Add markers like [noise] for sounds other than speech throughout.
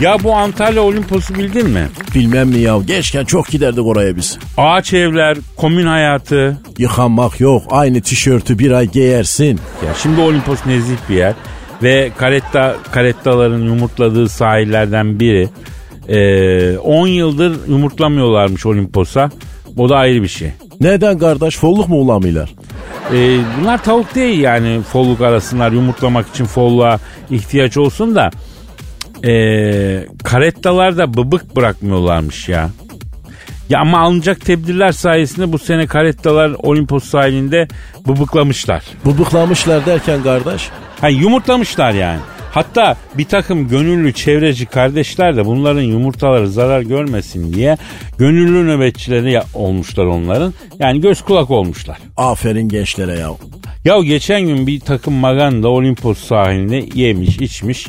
Ya bu Antalya Olimpos'u bildin mi? Bilmem mi ya gençken çok giderdik oraya biz. Ağaç evler, komün hayatı. Yıkanmak yok aynı tişörtü bir ay giyersin. Ya şimdi Olimpos nezih bir yer. Ve karetta, karettaların yumurtladığı sahillerden biri. 10 ee, yıldır yumurtlamıyorlarmış Olimpos'a. O da ayrı bir şey. Neden kardeş folluk mu ulamıyorlar? Ee, bunlar tavuk değil yani folluk arasınlar yumurtlamak için folluğa ihtiyaç olsun da e, karettalarda bıbık bırakmıyorlarmış ya. Ya ama alınacak tedbirler sayesinde bu sene karettalar Olimpos sahilinde bıbıklamışlar. Bıbıklamışlar derken kardeş? Ha yumurtlamışlar yani. Hatta bir takım gönüllü çevreci kardeşler de bunların yumurtaları zarar görmesin diye gönüllü nöbetçileri olmuşlar onların. Yani göz kulak olmuşlar. Aferin gençlere ya. Ya geçen gün bir takım maganda Olimpos sahilinde yemiş içmiş.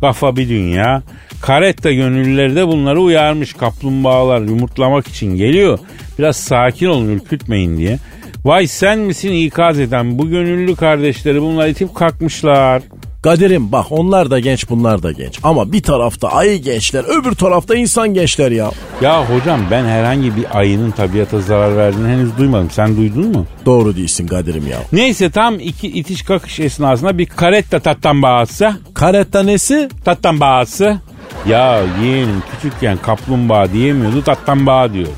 Kafa bir dünya. Karetta gönüllüleri de bunları uyarmış. Kaplumbağalar yumurtlamak için geliyor. Biraz sakin olun ürkütmeyin diye. Vay sen misin ikaz eden bu gönüllü kardeşleri bunlar itip kalkmışlar. Kadir'im bak onlar da genç bunlar da genç. Ama bir tarafta ayı gençler öbür tarafta insan gençler ya. Ya hocam ben herhangi bir ayının tabiata zarar verdiğini henüz duymadım. Sen duydun mu? Doğru değilsin Kadir'im ya. Neyse tam iki itiş kakış esnasında bir karetta tattan bağısı. Karetta nesi? Tattan bağısı. Ya yeğenim küçükken kaplumbağa diyemiyordu tattan bağ diyordu.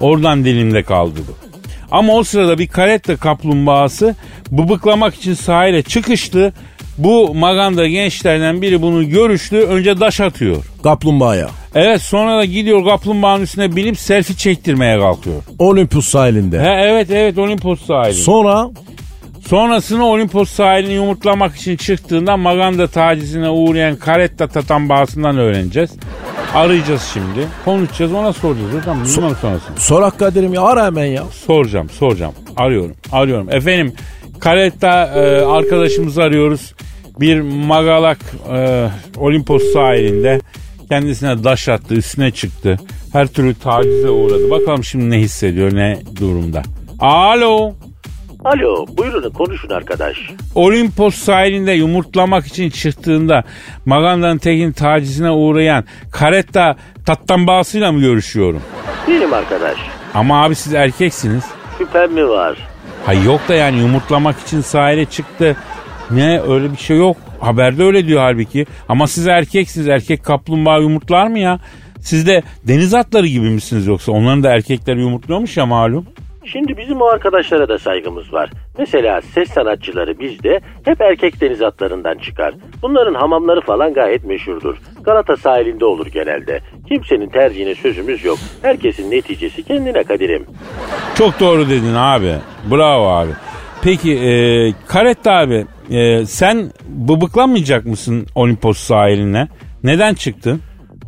Oradan dilimde kaldı bu. Ama o sırada bir karetta kaplumbağası bıbıklamak için sahile çıkıştı. Bu maganda gençlerden biri bunu görüştü. Önce daş atıyor. Kaplumbağaya. Evet sonra da gidiyor kaplumbağanın üstüne binip selfie çektirmeye kalkıyor. Olympus sahilinde. He, evet evet Olimpos sahilinde. Sonra? Sonrasını Olimpos sahilini yumurtlamak için çıktığında maganda tacizine uğrayan karetta tatan bağısından öğreneceğiz. Arayacağız şimdi. Konuşacağız ona soracağız hocam. So- sonrasını. Sorak Kadir'im ya ara hemen ya. Soracağım soracağım. Arıyorum arıyorum. Efendim karetta e, arkadaşımızı arıyoruz bir magalak e, Olimpos sahilinde kendisine daş attı, üstüne çıktı. Her türlü tacize uğradı. Bakalım şimdi ne hissediyor, ne durumda. Alo. Alo buyurun konuşun arkadaş. Olimpos sahilinde yumurtlamak için çıktığında Maganda'nın tekin tacizine uğrayan Karetta Tattambağısıyla mı görüşüyorum? Benim arkadaş. Ama abi siz erkeksiniz. Şüphem mi var? Ha yok da yani yumurtlamak için sahile çıktı. Ne öyle bir şey yok. Haberde öyle diyor halbuki. Ama siz erkeksiniz. Erkek kaplumbağa yumurtlar mı ya? Siz de deniz atları gibi misiniz yoksa? Onların da erkekler yumurtluyormuş ya malum. Şimdi bizim o arkadaşlara da saygımız var. Mesela ses sanatçıları bizde hep erkek deniz atlarından çıkar. Bunların hamamları falan gayet meşhurdur. Galata sahilinde olur genelde. Kimsenin tercihine sözümüz yok. Herkesin neticesi kendine Kadir'im. Çok doğru dedin abi. Bravo abi. Peki e, Karetta abi e, sen bıbıklanmayacak mısın Olimpos sahiline? Neden çıktın?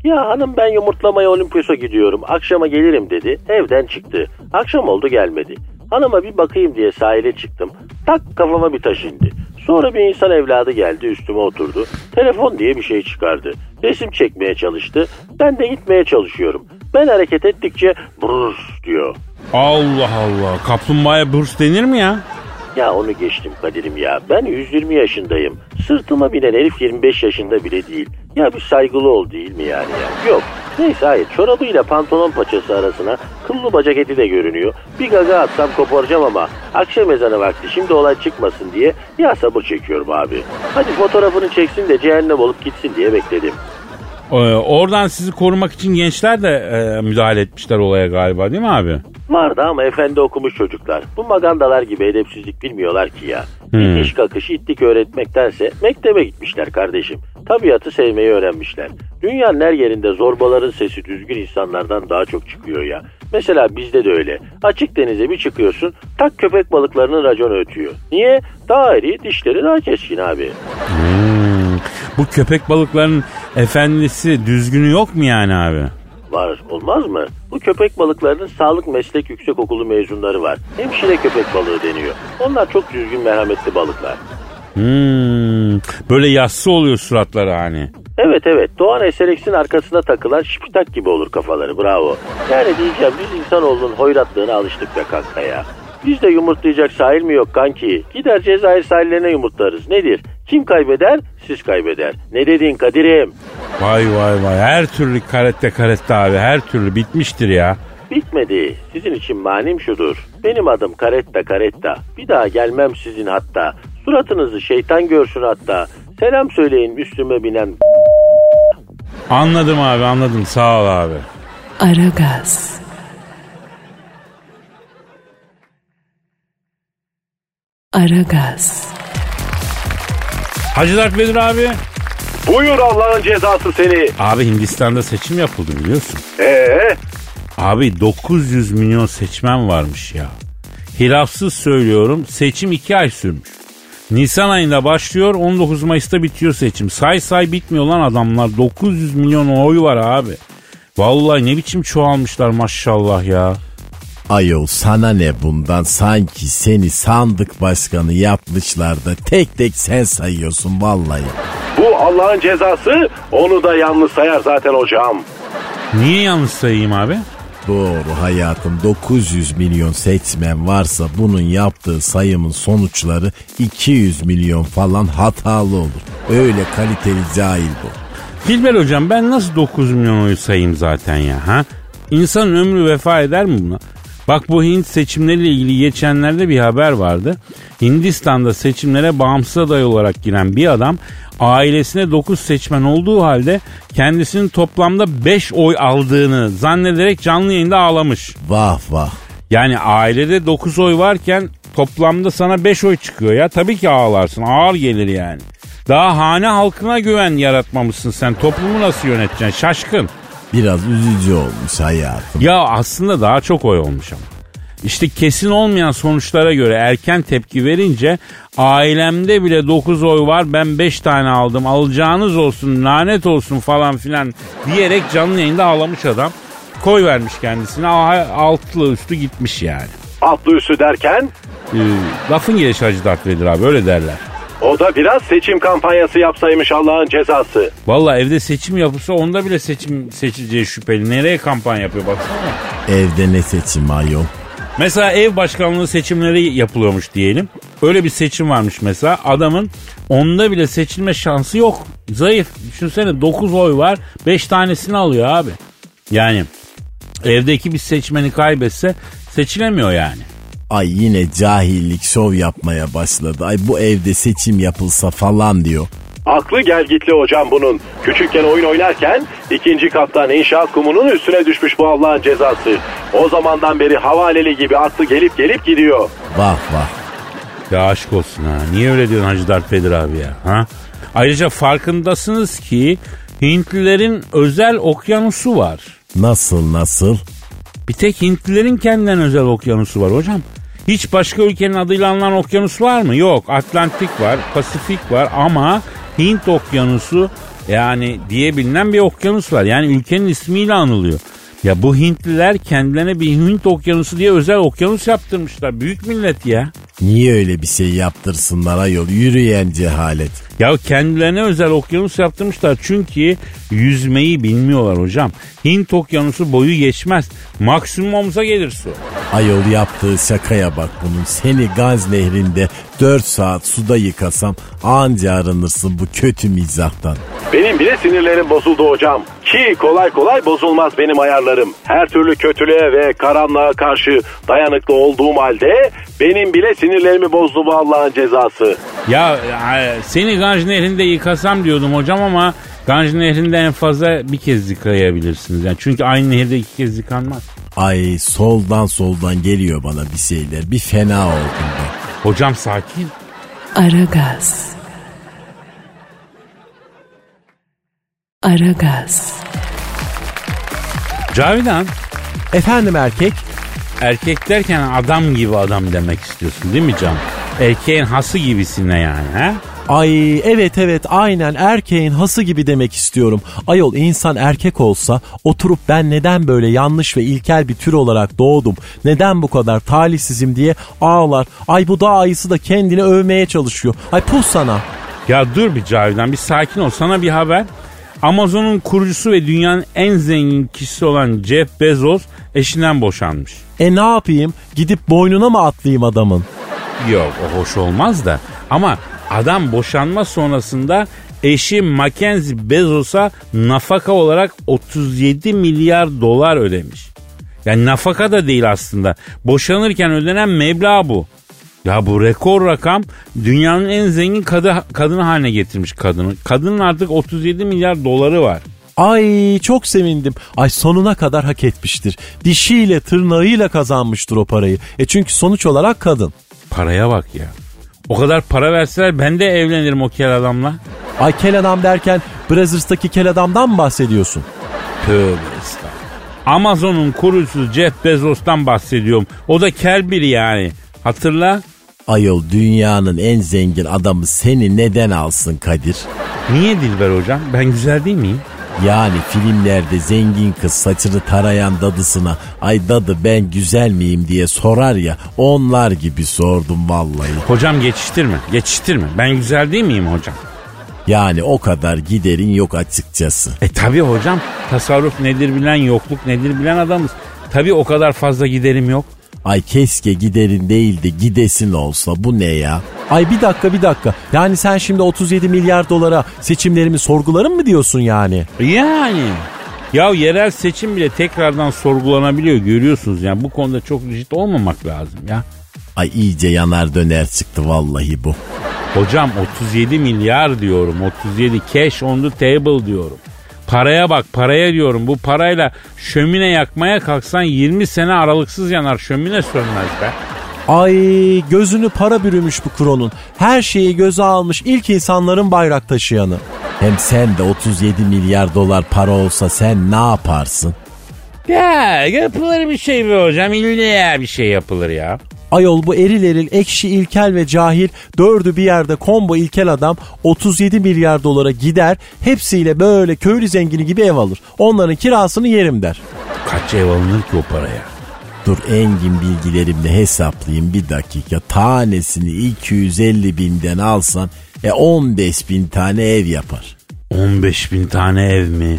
Ya hanım ben yumurtlamaya Olimpos'a gidiyorum. Akşama gelirim dedi. Evden çıktı. Akşam oldu gelmedi. Hanıma bir bakayım diye sahile çıktım. Tak kafama bir taş indi. Sonra bir insan evladı geldi üstüme oturdu. Telefon diye bir şey çıkardı. Resim çekmeye çalıştı. Ben de gitmeye çalışıyorum. Ben hareket ettikçe brus diyor. Allah Allah. Kaplumbağaya burs denir mi ya? Ya onu geçtim Kadir'im ya. Ben 120 yaşındayım. Sırtıma binen herif 25 yaşında bile değil. Ya bir saygılı ol değil mi yani ya? Yok. Neyse hayır çorabıyla pantolon paçası arasına kıllı bacak eti de görünüyor. Bir gaga atsam koparacağım ama akşam ezanı vakti şimdi olay çıkmasın diye ya sabır çekiyorum abi. Hadi fotoğrafını çeksin de cehennem olup gitsin diye bekledim. Ee, oradan sizi korumak için gençler de e, müdahale etmişler olaya galiba değil mi abi? Vardı ama efendi okumuş çocuklar. Bu magandalar gibi edepsizlik bilmiyorlar ki ya. Hmm. İtiş kakış ittik öğretmektense mektebe gitmişler kardeşim. Tabiatı sevmeyi öğrenmişler. Dünyanın her yerinde zorbaların sesi düzgün insanlardan daha çok çıkıyor ya. Mesela bizde de öyle. Açık denize bir çıkıyorsun tak köpek balıklarının raconu ötüyor. Niye? Daha iri dişleri daha keskin abi. Hmm. Bu köpek balıkların efendisi düzgünü yok mu yani abi? Var olmaz mı? Bu köpek balıklarının sağlık meslek yüksek okulu mezunları var. Hemşire köpek balığı deniyor. Onlar çok düzgün merhametli balıklar. Hmm. Böyle yassı oluyor suratları hani. Evet evet Doğan SLX'in arkasına takılan şipitak gibi olur kafaları bravo. Yani diyeceğim biz insanoğlunun hoyratlığına alıştık be kanka ya. Biz de yumurtlayacak sahil mi yok kanki? Gider Cezayir sahillerine yumurtlarız. Nedir? Kim kaybeder? Siz kaybeder. Ne dedin Kadir'im? Vay vay vay her türlü karette karette abi her türlü bitmiştir ya. Bitmedi. Sizin için manim şudur. Benim adım Karetta Karetta. Bir daha gelmem sizin hatta. Suratınızı şeytan görsün hatta. Selam söyleyin üstüme binen Anladım abi anladım sağ ol abi. Aragaz. Aragaz. Hacı Dert Vedir abi. Buyur Allah'ın cezası seni. Abi Hindistan'da seçim yapıldı biliyorsun. Ee, Abi 900 milyon seçmen varmış ya. Hilafsız söylüyorum seçim 2 ay sürmüş. Nisan ayında başlıyor 19 Mayıs'ta bitiyor seçim. Say say bitmiyor lan adamlar. 900 milyon oy var abi. Vallahi ne biçim çoğalmışlar maşallah ya. Ayol sana ne bundan sanki seni sandık başkanı yapmışlar da tek tek sen sayıyorsun vallahi. bu Allah'ın cezası onu da yalnız sayar zaten hocam. Niye yanlış sayayım abi? Doğru hayatım 900 milyon seçmen varsa bunun yaptığı sayımın sonuçları 200 milyon falan hatalı olur. Öyle kaliteli cahil bu. Dilber hocam ben nasıl 9 milyon oyu sayayım zaten ya ha? İnsanın ömrü vefa eder mi buna? Bak bu Hint seçimleriyle ilgili geçenlerde bir haber vardı. Hindistan'da seçimlere bağımsız aday olarak giren bir adam ailesine 9 seçmen olduğu halde kendisinin toplamda 5 oy aldığını zannederek canlı yayında ağlamış. Vah vah. Yani ailede 9 oy varken toplamda sana 5 oy çıkıyor ya. Tabii ki ağlarsın ağır gelir yani. Daha hane halkına güven yaratmamışsın sen. Toplumu nasıl yöneteceksin? Şaşkın. Biraz üzücü olmuş hayatım. Ya aslında daha çok oy olmuş ama. İşte kesin olmayan sonuçlara göre erken tepki verince ailemde bile 9 oy var ben 5 tane aldım alacağınız olsun lanet olsun falan filan diyerek canlı yayında ağlamış adam. Koy vermiş kendisine altlı üstü gitmiş yani. Atlı üstü derken Ee, lafın gelişi Hacı Dert Vedir abi öyle derler. O da biraz seçim kampanyası yapsaymış Allah'ın cezası. Valla evde seçim yapılsa onda bile seçim seçileceği şüpheli. Nereye kampanya yapıyor baksana. Evde ne seçim ayol? Mesela ev başkanlığı seçimleri yapılıyormuş diyelim. Öyle bir seçim varmış mesela. Adamın onda bile seçilme şansı yok. Zayıf. Düşünsene 9 oy var. 5 tanesini alıyor abi. Yani evdeki bir seçmeni kaybetse seçilemiyor yani. Ay yine cahillik şov yapmaya başladı. Ay bu evde seçim yapılsa falan diyor. Aklı gel gitli hocam bunun. Küçükken oyun oynarken ikinci kattan inşaat kumunun üstüne düşmüş bu Allah'ın cezası. O zamandan beri havaleli gibi aklı gelip gelip gidiyor. Vah vah. Ya aşk olsun ha. Niye öyle diyorsun Hacı Vedir abi ya? Ha? Ayrıca farkındasınız ki Hintlilerin özel okyanusu var. Nasıl nasıl? Bir tek Hintlilerin kendilerine özel okyanusu var hocam. Hiç başka ülkenin adıyla anılan okyanus var mı? Yok. Atlantik var, Pasifik var ama Hint okyanusu yani diye bilinen bir okyanus var. Yani ülkenin ismiyle anılıyor. Ya bu Hintliler kendilerine bir Hint okyanusu diye özel okyanus yaptırmışlar. Büyük millet ya. Niye öyle bir şey yaptırsınlar ayol? Yürüyen cehalet. Ya kendilerine özel okyanus yaptırmışlar çünkü yüzmeyi bilmiyorlar hocam. Hint okyanusu boyu geçmez. Maksimum omuza gelir su. Ayol yaptığı şakaya bak bunun. Seni Gaz Nehri'nde 4 saat suda yıkasam anca arınırsın bu kötü mizahtan. Benim bile sinirlerim bozuldu hocam. Ki kolay kolay bozulmaz benim ayarlarım. Her türlü kötülüğe ve karanlığa karşı dayanıklı olduğum halde benim bile sinirlerimi bozdu bu Allah'ın cezası. Ya e, seni Ganj Nehri'nde yıkasam diyordum hocam ama Ganj Nehri'nde en fazla bir kez yıkayabilirsiniz. Yani çünkü aynı nehirde iki kez yıkanmaz. Ay soldan soldan geliyor bana bir şeyler. Bir fena oldum ben. Hocam sakin. Aragaz. Aragaz. Cavidan Efendim erkek? erkek derken adam gibi adam demek istiyorsun değil mi Can? Erkeğin hası gibisine yani ha? Ay evet evet aynen erkeğin hası gibi demek istiyorum. Ayol insan erkek olsa oturup ben neden böyle yanlış ve ilkel bir tür olarak doğdum, neden bu kadar talihsizim diye ağlar. Ay bu dağ ayısı da kendini övmeye çalışıyor. Ay pus sana. Ya dur bir Cavidan bir sakin ol sana bir haber. Amazon'un kurucusu ve dünyanın en zengin kişisi olan Jeff Bezos eşinden boşanmış. E ne yapayım gidip boynuna mı atlayayım adamın? Yok o hoş olmaz da ama adam boşanma sonrasında eşi Mackenzie Bezos'a nafaka olarak 37 milyar dolar ödemiş. Yani nafaka da değil aslında. Boşanırken ödenen meblağ bu. Ya bu rekor rakam dünyanın en zengin kadı, kadını haline getirmiş kadını. Kadının artık 37 milyar doları var. Ay çok sevindim. Ay sonuna kadar hak etmiştir. Dişiyle tırnağıyla kazanmıştır o parayı. E çünkü sonuç olarak kadın. Paraya bak ya. O kadar para verseler ben de evlenirim o kel adamla. Ay kel adam derken Brazzers'taki kel adamdan mı bahsediyorsun? Tövbe estağfurullah. Amazon'un kurucusu Jeff Bezos'tan bahsediyorum. O da kel biri yani. Hatırla. Ayol dünyanın en zengin adamı seni neden alsın Kadir? Niye Dilber hocam? Ben güzel değil miyim? Yani filmlerde zengin kız saçını tarayan dadısına ay dadı ben güzel miyim diye sorar ya onlar gibi sordum vallahi. Hocam geçiştirme, geçiştirme. Ben güzel değil miyim hocam? Yani o kadar giderin yok açıkçası. E tabi hocam. Tasarruf nedir bilen, yokluk nedir bilen adamız. Tabi o kadar fazla giderim yok. Ay keşke giderin değil de gidesin olsa bu ne ya? Ay bir dakika bir dakika. Yani sen şimdi 37 milyar dolara seçimlerimi sorgularım mı diyorsun yani? Yani. Ya yerel seçim bile tekrardan sorgulanabiliyor görüyorsunuz yani bu konuda çok rigid olmamak lazım ya. Ay iyice yanar döner çıktı vallahi bu. Hocam 37 milyar diyorum 37 cash on the table diyorum. Paraya bak paraya diyorum bu parayla şömine yakmaya kalksan 20 sene aralıksız yanar şömine sönmez be. Ay gözünü para bürümüş bu kronun. Her şeyi göze almış ilk insanların bayrak taşıyanı. Hem sen de 37 milyar dolar para olsa sen ne yaparsın? Ya yapılır bir şey be hocam illa bir şey yapılır ya. Ayol bu eril eril ekşi ilkel ve cahil dördü bir yerde combo ilkel adam 37 milyar dolara gider hepsiyle böyle köylü zengini gibi ev alır. Onların kirasını yerim der. Kaç ev alınır ki o paraya? Dur engin bilgilerimle hesaplayayım bir dakika. Tanesini 250 binden alsan e 15 bin tane ev yapar. 15 bin tane ev mi?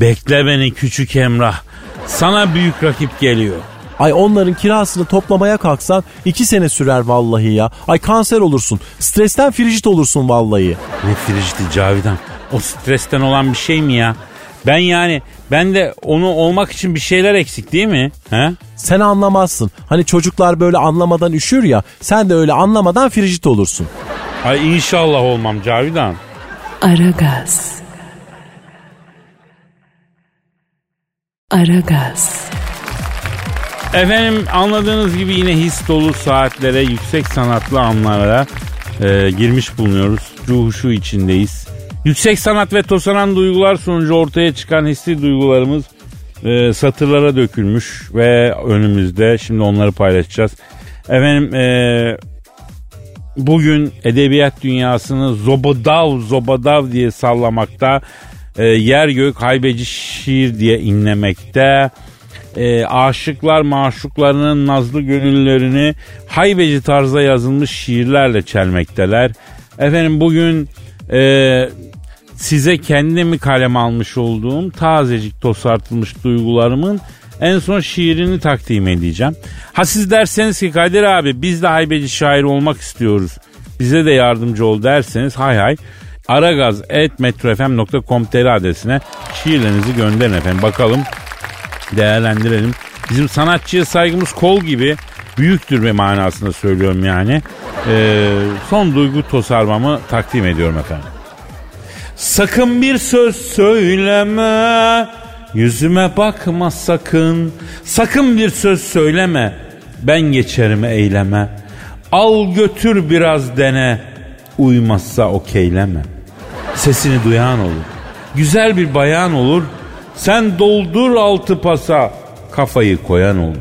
Bekle beni küçük Emrah. Sana büyük rakip geliyor. Ay onların kirasını toplamaya kalksan iki sene sürer vallahi ya. Ay kanser olursun. Stresten frijit olursun vallahi. Ne frijiti Cavidan? O stresten olan bir şey mi ya? Ben yani ben de onu olmak için bir şeyler eksik değil mi? He? Sen anlamazsın. Hani çocuklar böyle anlamadan üşür ya. Sen de öyle anlamadan frijit olursun. Ay inşallah olmam Cavidan. Aragaz. Aragaz. Efendim anladığınız gibi yine his dolu saatlere, yüksek sanatlı anlara e, girmiş bulunuyoruz. Ruhuşu içindeyiz. Yüksek sanat ve tosanan duygular sonucu ortaya çıkan hissi duygularımız e, satırlara dökülmüş ve önümüzde. Şimdi onları paylaşacağız. Efendim e, bugün edebiyat dünyasını zobadav zobadav diye sallamakta. E, yer gök haybeci şiir diye inlemekte. E, aşıklar maşuklarının nazlı gönüllerini haybeci tarzda yazılmış şiirlerle çelmekteler. Efendim bugün e, size kendimi kalem almış olduğum tazecik tosartılmış duygularımın en son şiirini takdim edeceğim. Ha siz derseniz ki Kadir abi biz de haybeci şair olmak istiyoruz. Bize de yardımcı ol derseniz hay hay. aragaz.metrofm.com.tr adresine şiirlerinizi gönderin efendim. Bakalım değerlendirelim. Bizim sanatçıya saygımız kol gibi büyüktür ve manasında söylüyorum yani. Ee, son duygu tosarmamı takdim ediyorum efendim. Sakın bir söz söyleme, yüzüme bakma sakın. Sakın bir söz söyleme, ben geçerim eyleme. Al götür biraz dene, uymazsa okeyleme. Sesini duyan olur, güzel bir bayan olur. Sen doldur altı pasa, kafayı koyan olur.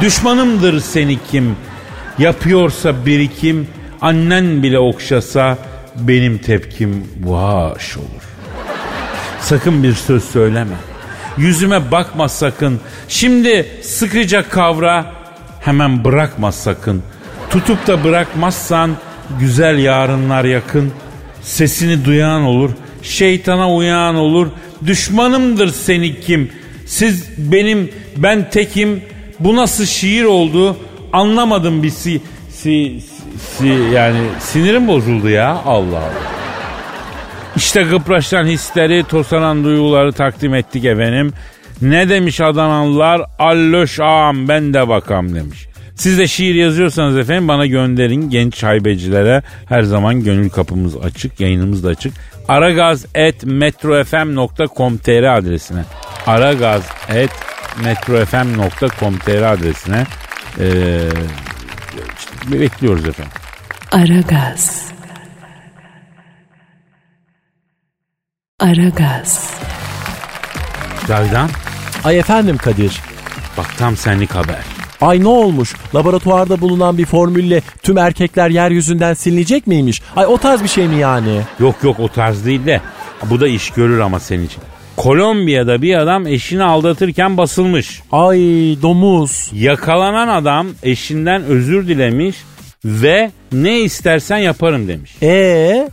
Düşmanımdır seni kim, yapıyorsa birikim, annen bile okşasa benim tepkim vaş olur. Sakın bir söz söyleme. Yüzüme bakma sakın. Şimdi sıkıca kavra. Hemen bırakma sakın. Tutup da bırakmazsan güzel yarınlar yakın. Sesini duyan olur. Şeytana uyan olur. Düşmanımdır seni kim? Siz benim ben tekim. Bu nasıl şiir oldu? Anlamadım bir si, si, si yani sinirim bozuldu ya. Allah Allah. İşte gıpraşan hisleri, tosanan duyguları takdim ettik efendim. Ne demiş Adanalılar? Alloş ağam ben de bakam demiş. Siz de şiir yazıyorsanız efendim bana gönderin genç şaybecilere. Her zaman gönül kapımız açık, yayınımız da açık. aragaz.metrofm.com.tr adresine aragaz.metrofm.com.tr adresine ee, bekliyoruz efendim. Aragaz. Aragaz. Cavidan Ay efendim Kadir. bak tam senlik haber. Ay ne olmuş? Laboratuvarda bulunan bir formülle tüm erkekler yeryüzünden silinecek miymiş? Ay o tarz bir şey mi yani? Yok yok o tarz değil de bu da iş görür ama senin için. Kolombiya'da bir adam eşini aldatırken basılmış. Ay domuz. Yakalanan adam eşinden özür dilemiş ve ne istersen yaparım demiş. Ee,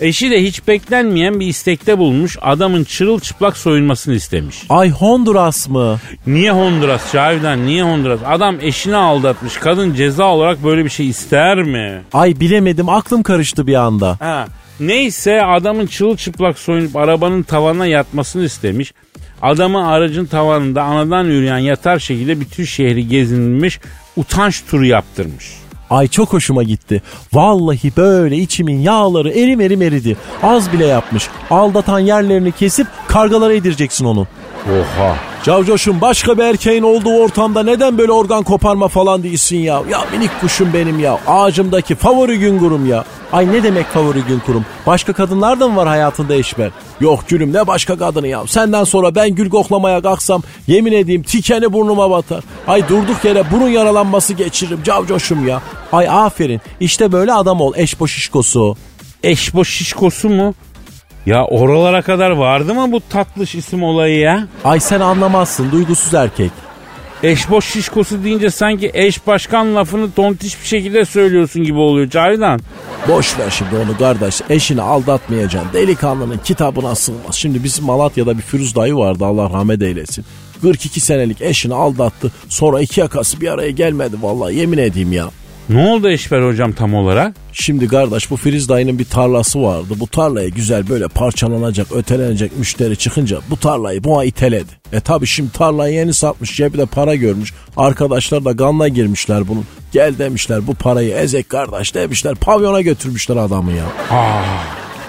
Eşi de hiç beklenmeyen bir istekte bulmuş adamın çırılçıplak soyulmasını istemiş. ay Honduras mı? Niye Honduras Cavidan niye Honduras? Adam eşini aldatmış kadın ceza olarak böyle bir şey ister mi? Ay bilemedim aklım karıştı bir anda. Ha, neyse adamın çırılçıplak soyunup arabanın tavanına yatmasını istemiş. Adamı aracın tavanında anadan yürüyen yatar şekilde bütün şehri gezinmiş utanç turu yaptırmış. Ay çok hoşuma gitti. Vallahi böyle içimin yağları erim erim eridi. Az bile yapmış. Aldatan yerlerini kesip kargalara yedireceksin onu. Oha. Cavcoş'um başka bir erkeğin olduğu ortamda neden böyle organ koparma falan değilsin ya? Ya minik kuşum benim ya. Ağacımdaki favori gün kurum ya. Ay ne demek favori gün kurum? Başka kadınlar da mı var hayatında eşber? Yok gülüm ne başka kadını ya. Senden sonra ben gül koklamaya kalksam yemin edeyim tikeni burnuma batar. Ay durduk yere burun yaralanması geçiririm Cavcoş'um ya. Ay aferin işte böyle adam ol eşboş şişkosu. Eşboş şişkosu mu? Ya oralara kadar vardı mı bu tatlış isim olayı ya? Ay sen anlamazsın duygusuz erkek. Eşboş şişkosu deyince sanki eş başkan lafını tontiş bir şekilde söylüyorsun gibi oluyor Cavidan. Boş ver şimdi onu kardeş. Eşini aldatmayacaksın. Delikanlının kitabına sığmaz. Şimdi bizim Malatya'da bir Firuz dayı vardı Allah rahmet eylesin. 42 senelik eşini aldattı. Sonra iki yakası bir araya gelmedi vallahi yemin edeyim ya. Ne oldu Eşber hocam tam olarak? Şimdi kardeş bu Firiz dayının bir tarlası vardı. Bu tarlayı güzel böyle parçalanacak, ötelenecek müşteri çıkınca bu tarlayı buna iteledi. E tabi şimdi tarlayı yeni satmış, cebinde para görmüş. Arkadaşlar da ganla girmişler bunun. Gel demişler bu parayı ezek kardeş demişler. Pavyona götürmüşler adamı ya.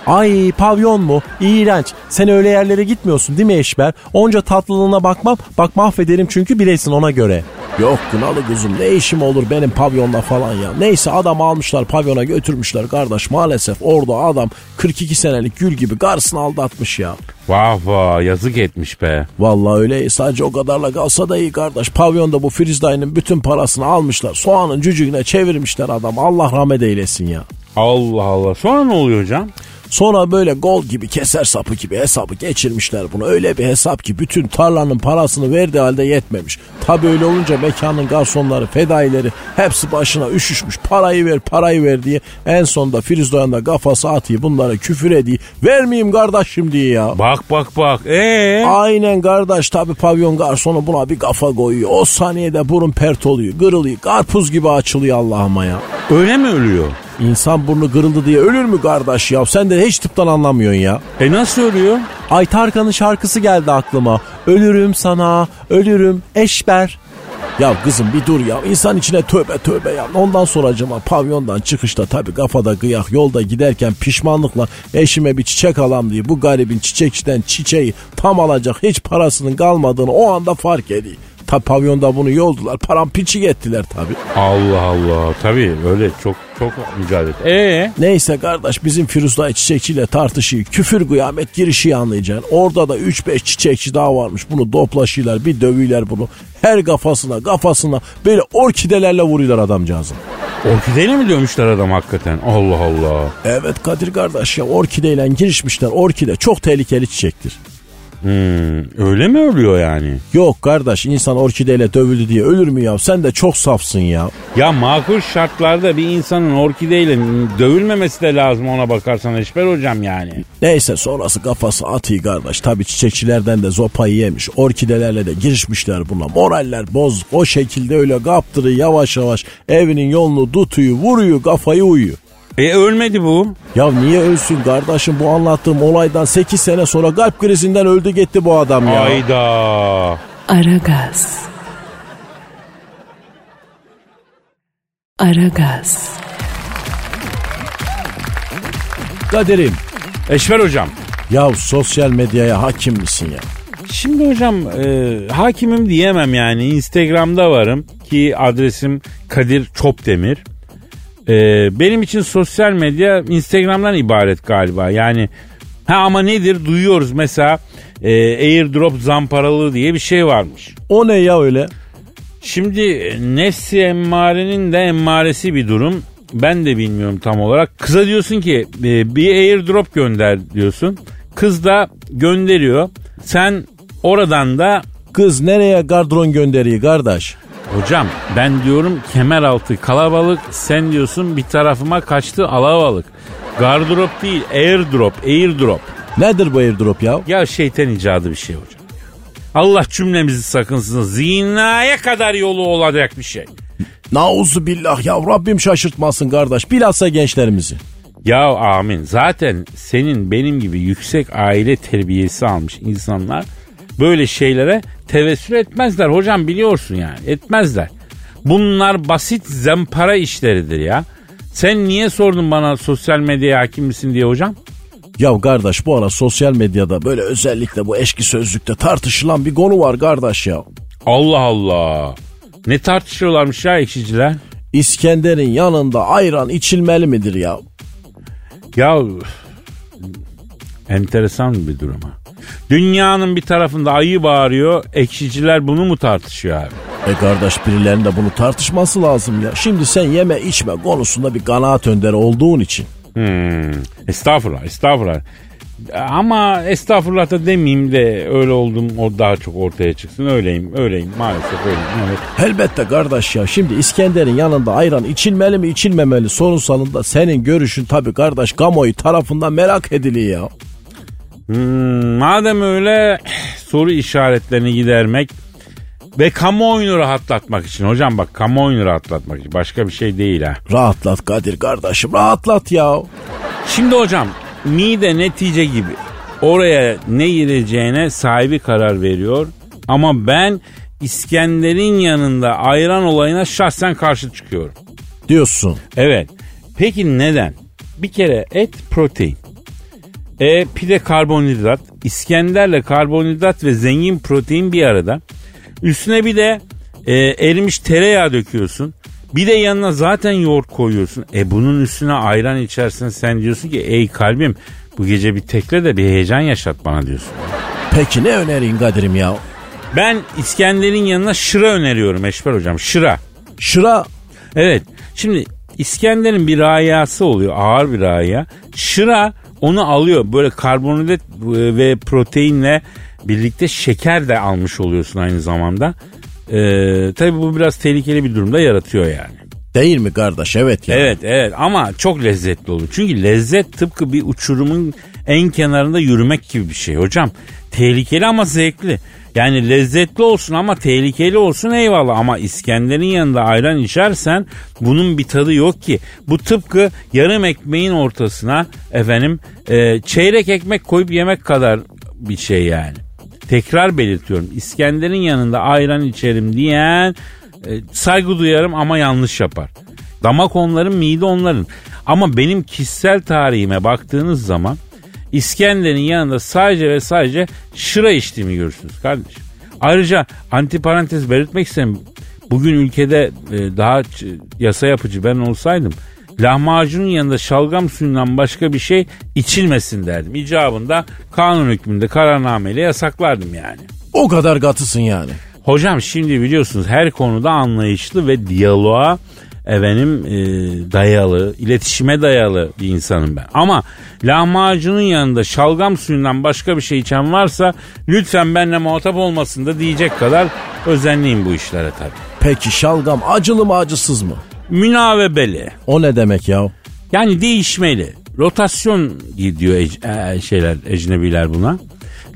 Ay pavyon mu? İğrenç. Sen öyle yerlere gitmiyorsun değil mi Eşber? Onca tatlılığına bakmam. Bak mahvederim çünkü bilesin ona göre. Yok kınalı kuzum ne işim olur benim pavyonda falan ya. Neyse adam almışlar pavyona götürmüşler kardeş maalesef orada adam 42 senelik gül gibi karısını aldatmış ya. Vah vah yazık etmiş be. Vallahi öyle sadece o kadarla kalsa da iyi kardeş. Pavyonda bu Firiz dayının bütün parasını almışlar. Soğanın cücüğüne çevirmişler adam. Allah rahmet eylesin ya. Allah Allah. Sonra ne oluyor hocam? Sonra böyle gol gibi keser sapı gibi hesabı geçirmişler bunu. Öyle bir hesap ki bütün tarlanın parasını verdiği halde yetmemiş. Tabi öyle olunca mekanın garsonları, fedaileri hepsi başına üşüşmüş. Parayı ver parayı ver diye. En sonunda Firiz Doğan da kafası atıyor bunlara küfür ediyor. Vermeyeyim kardeşim diye ya. Bak bak bak. Ee? Aynen kardeş tabi pavyon garsonu buna bir kafa koyuyor. O saniyede burun pert oluyor, kırılıyor, karpuz gibi açılıyor Allah'ıma ya. Öyle mi ölüyor? İnsan burnu kırıldı diye ölür mü kardeş ya? Sen de hiç tıptan anlamıyorsun ya. E nasıl ölüyor? Ay Tarkan'ın şarkısı geldi aklıma. Ölürüm sana, ölürüm eşber. Ya kızım bir dur ya. İnsan içine tövbe tövbe ya. Ondan sonra acaba pavyondan çıkışta tabii kafada kıyak yolda giderken pişmanlıkla eşime bir çiçek alam diye bu garibin çiçekçiden çiçeği tam alacak hiç parasının kalmadığını o anda fark ediyor. Tabi pavyonda bunu yoldular. Param piçi ettiler tabi. Allah Allah. Tabii öyle çok çok mücadele. Ee? Neyse kardeş bizim Firuzday çiçekçiyle tartışıyı küfür kıyamet girişi anlayacaksın. Orada da 3-5 çiçekçi daha varmış. Bunu doplaşıyorlar bir dövüyorlar bunu. Her kafasına kafasına böyle orkidelerle vuruyorlar adamcağızı. Orkideyle mi dövmüşler adam hakikaten? Allah Allah. Evet Kadir kardeş ya orkideyle girişmişler. Orkide çok tehlikeli çiçektir. Hmm, öyle mi ölüyor yani? Yok kardeş insan orkideyle dövüldü diye ölür mü ya? Sen de çok safsın ya. Ya makul şartlarda bir insanın orkideyle dövülmemesi de lazım ona bakarsan Eşber hocam yani. Neyse sonrası kafası atıyor kardeş. Tabi çiçekçilerden de zopayı yemiş. Orkidelerle de girişmişler buna. Moraller bozuk. O şekilde öyle kaptırı yavaş yavaş evinin yolunu tutuyor, vuruyor, kafayı uyuyor. E ölmedi bu. Ya niye ölsün kardeşim bu anlattığım olaydan 8 sene sonra kalp krizinden öldü gitti bu adam ya. Ayda. Aragaz. Aragaz. Kadir'im Eşber hocam. ya sosyal medyaya hakim misin ya? Şimdi hocam e, hakimim diyemem yani. Instagram'da varım ki adresim Kadir Çopdemir. E, benim için sosyal medya Instagram'dan ibaret galiba. Yani ha ama nedir duyuyoruz mesela e, airdrop zamparalığı diye bir şey varmış. O ne ya öyle? Şimdi nefsi emmarenin de emmaresi bir durum. Ben de bilmiyorum tam olarak. Kıza diyorsun ki e, bir airdrop gönder diyorsun. Kız da gönderiyor. Sen oradan da Kız nereye gardron gönderiyor kardeş? Hocam ben diyorum kemer altı kalabalık sen diyorsun bir tarafıma kaçtı alabalık. Gardrop değil airdrop airdrop. Nedir bu airdrop ya? Ya şeytan icadı bir şey hocam. Allah cümlemizi sakınsın. Zinaya kadar yolu olacak bir şey. Nauzu billah ya Rabbim şaşırtmasın kardeş. Bilhassa gençlerimizi. Ya amin. Zaten senin benim gibi yüksek aile terbiyesi almış insanlar böyle şeylere tevessül etmezler hocam biliyorsun yani. Etmezler. Bunlar basit zempara işleridir ya. Sen niye sordun bana sosyal medyaya hakim misin diye hocam? Ya kardeş bu ara sosyal medyada böyle özellikle bu eşki sözlükte tartışılan bir konu var kardeş ya. Allah Allah. Ne tartışıyorlarmış ya ekşiciler? İskender'in yanında ayran içilmeli midir ya? Ya enteresan bir durum ha. Dünyanın bir tarafında ayı bağırıyor, ekşiciler bunu mu tartışıyor abi? E kardeş birilerinin de bunu tartışması lazım ya. Şimdi sen yeme içme konusunda bir kanaat önderi olduğun için. Hmm, estağfurullah, estağfurullah. Ama estağfurullah da demeyeyim de öyle oldum o daha çok ortaya çıksın. Öyleyim, öyleyim maalesef öyleyim. Evet. Elbette kardeş ya şimdi İskender'in yanında ayran içilmeli mi içilmemeli sorunsalında senin görüşün tabii kardeş kamuoyu tarafından merak ediliyor ya. Hmm, madem öyle soru işaretlerini gidermek ve kamuoyunu rahatlatmak için. Hocam bak kamuoyunu rahatlatmak için başka bir şey değil ha. Rahatlat Kadir kardeşim rahatlat ya. Şimdi hocam mide netice gibi oraya ne gireceğine sahibi karar veriyor. Ama ben İskender'in yanında ayran olayına şahsen karşı çıkıyorum. Diyorsun. Evet. Peki neden? Bir kere et protein. E pide karbonhidrat. İskenderle karbonhidrat ve zengin protein bir arada. Üstüne bir de e, erimiş tereyağı döküyorsun. Bir de yanına zaten yoğurt koyuyorsun. E bunun üstüne ayran içersin sen diyorsun ki ey kalbim bu gece bir tekle de bir heyecan yaşat bana diyorsun. Peki ne önerin Kadir'im ya? Ben İskender'in yanına şıra öneriyorum Eşber hocam şıra. Şıra Evet şimdi İskender'in bir rayası oluyor ağır bir raya. Şıra onu alıyor böyle karbonhidrat ve proteinle birlikte şeker de almış oluyorsun aynı zamanda. Ee, tabii bu biraz tehlikeli bir durumda yaratıyor yani. değil mi kardeş evet ya. Evet evet ama çok lezzetli oluyor. Çünkü lezzet tıpkı bir uçurumun en kenarında yürümek gibi bir şey hocam. Tehlikeli ama zevkli. Yani lezzetli olsun ama tehlikeli olsun eyvallah ama İskender'in yanında ayran içersen bunun bir tadı yok ki. Bu tıpkı yarım ekmeğin ortasına efendim e, çeyrek ekmek koyup yemek kadar bir şey yani. Tekrar belirtiyorum İskender'in yanında ayran içerim diyen e, saygı duyarım ama yanlış yapar. Damak onların mide onların. Ama benim kişisel tarihime baktığınız zaman İskender'in yanında sadece ve sadece şıra içtiğimi görürsünüz kardeşim. Ayrıca antiparantez belirtmek isterim. Bugün ülkede e, daha yasa yapıcı ben olsaydım lahmacunun yanında şalgam suyundan başka bir şey içilmesin derdim. İcabında kanun hükmünde kararnameyle yasaklardım yani. O kadar katısın yani. Hocam şimdi biliyorsunuz her konuda anlayışlı ve diyaloğa efendim e, dayalı, iletişime dayalı bir insanım ben. Ama lahmacunun yanında şalgam suyundan başka bir şey içen varsa lütfen benimle muhatap olmasın da diyecek kadar özenliyim bu işlere tabii. Peki şalgam acılı mı acısız mı? Münavebeli. O ne demek ya? Yani değişmeli. Rotasyon diyor ec- e, şeyler ecnebiler buna.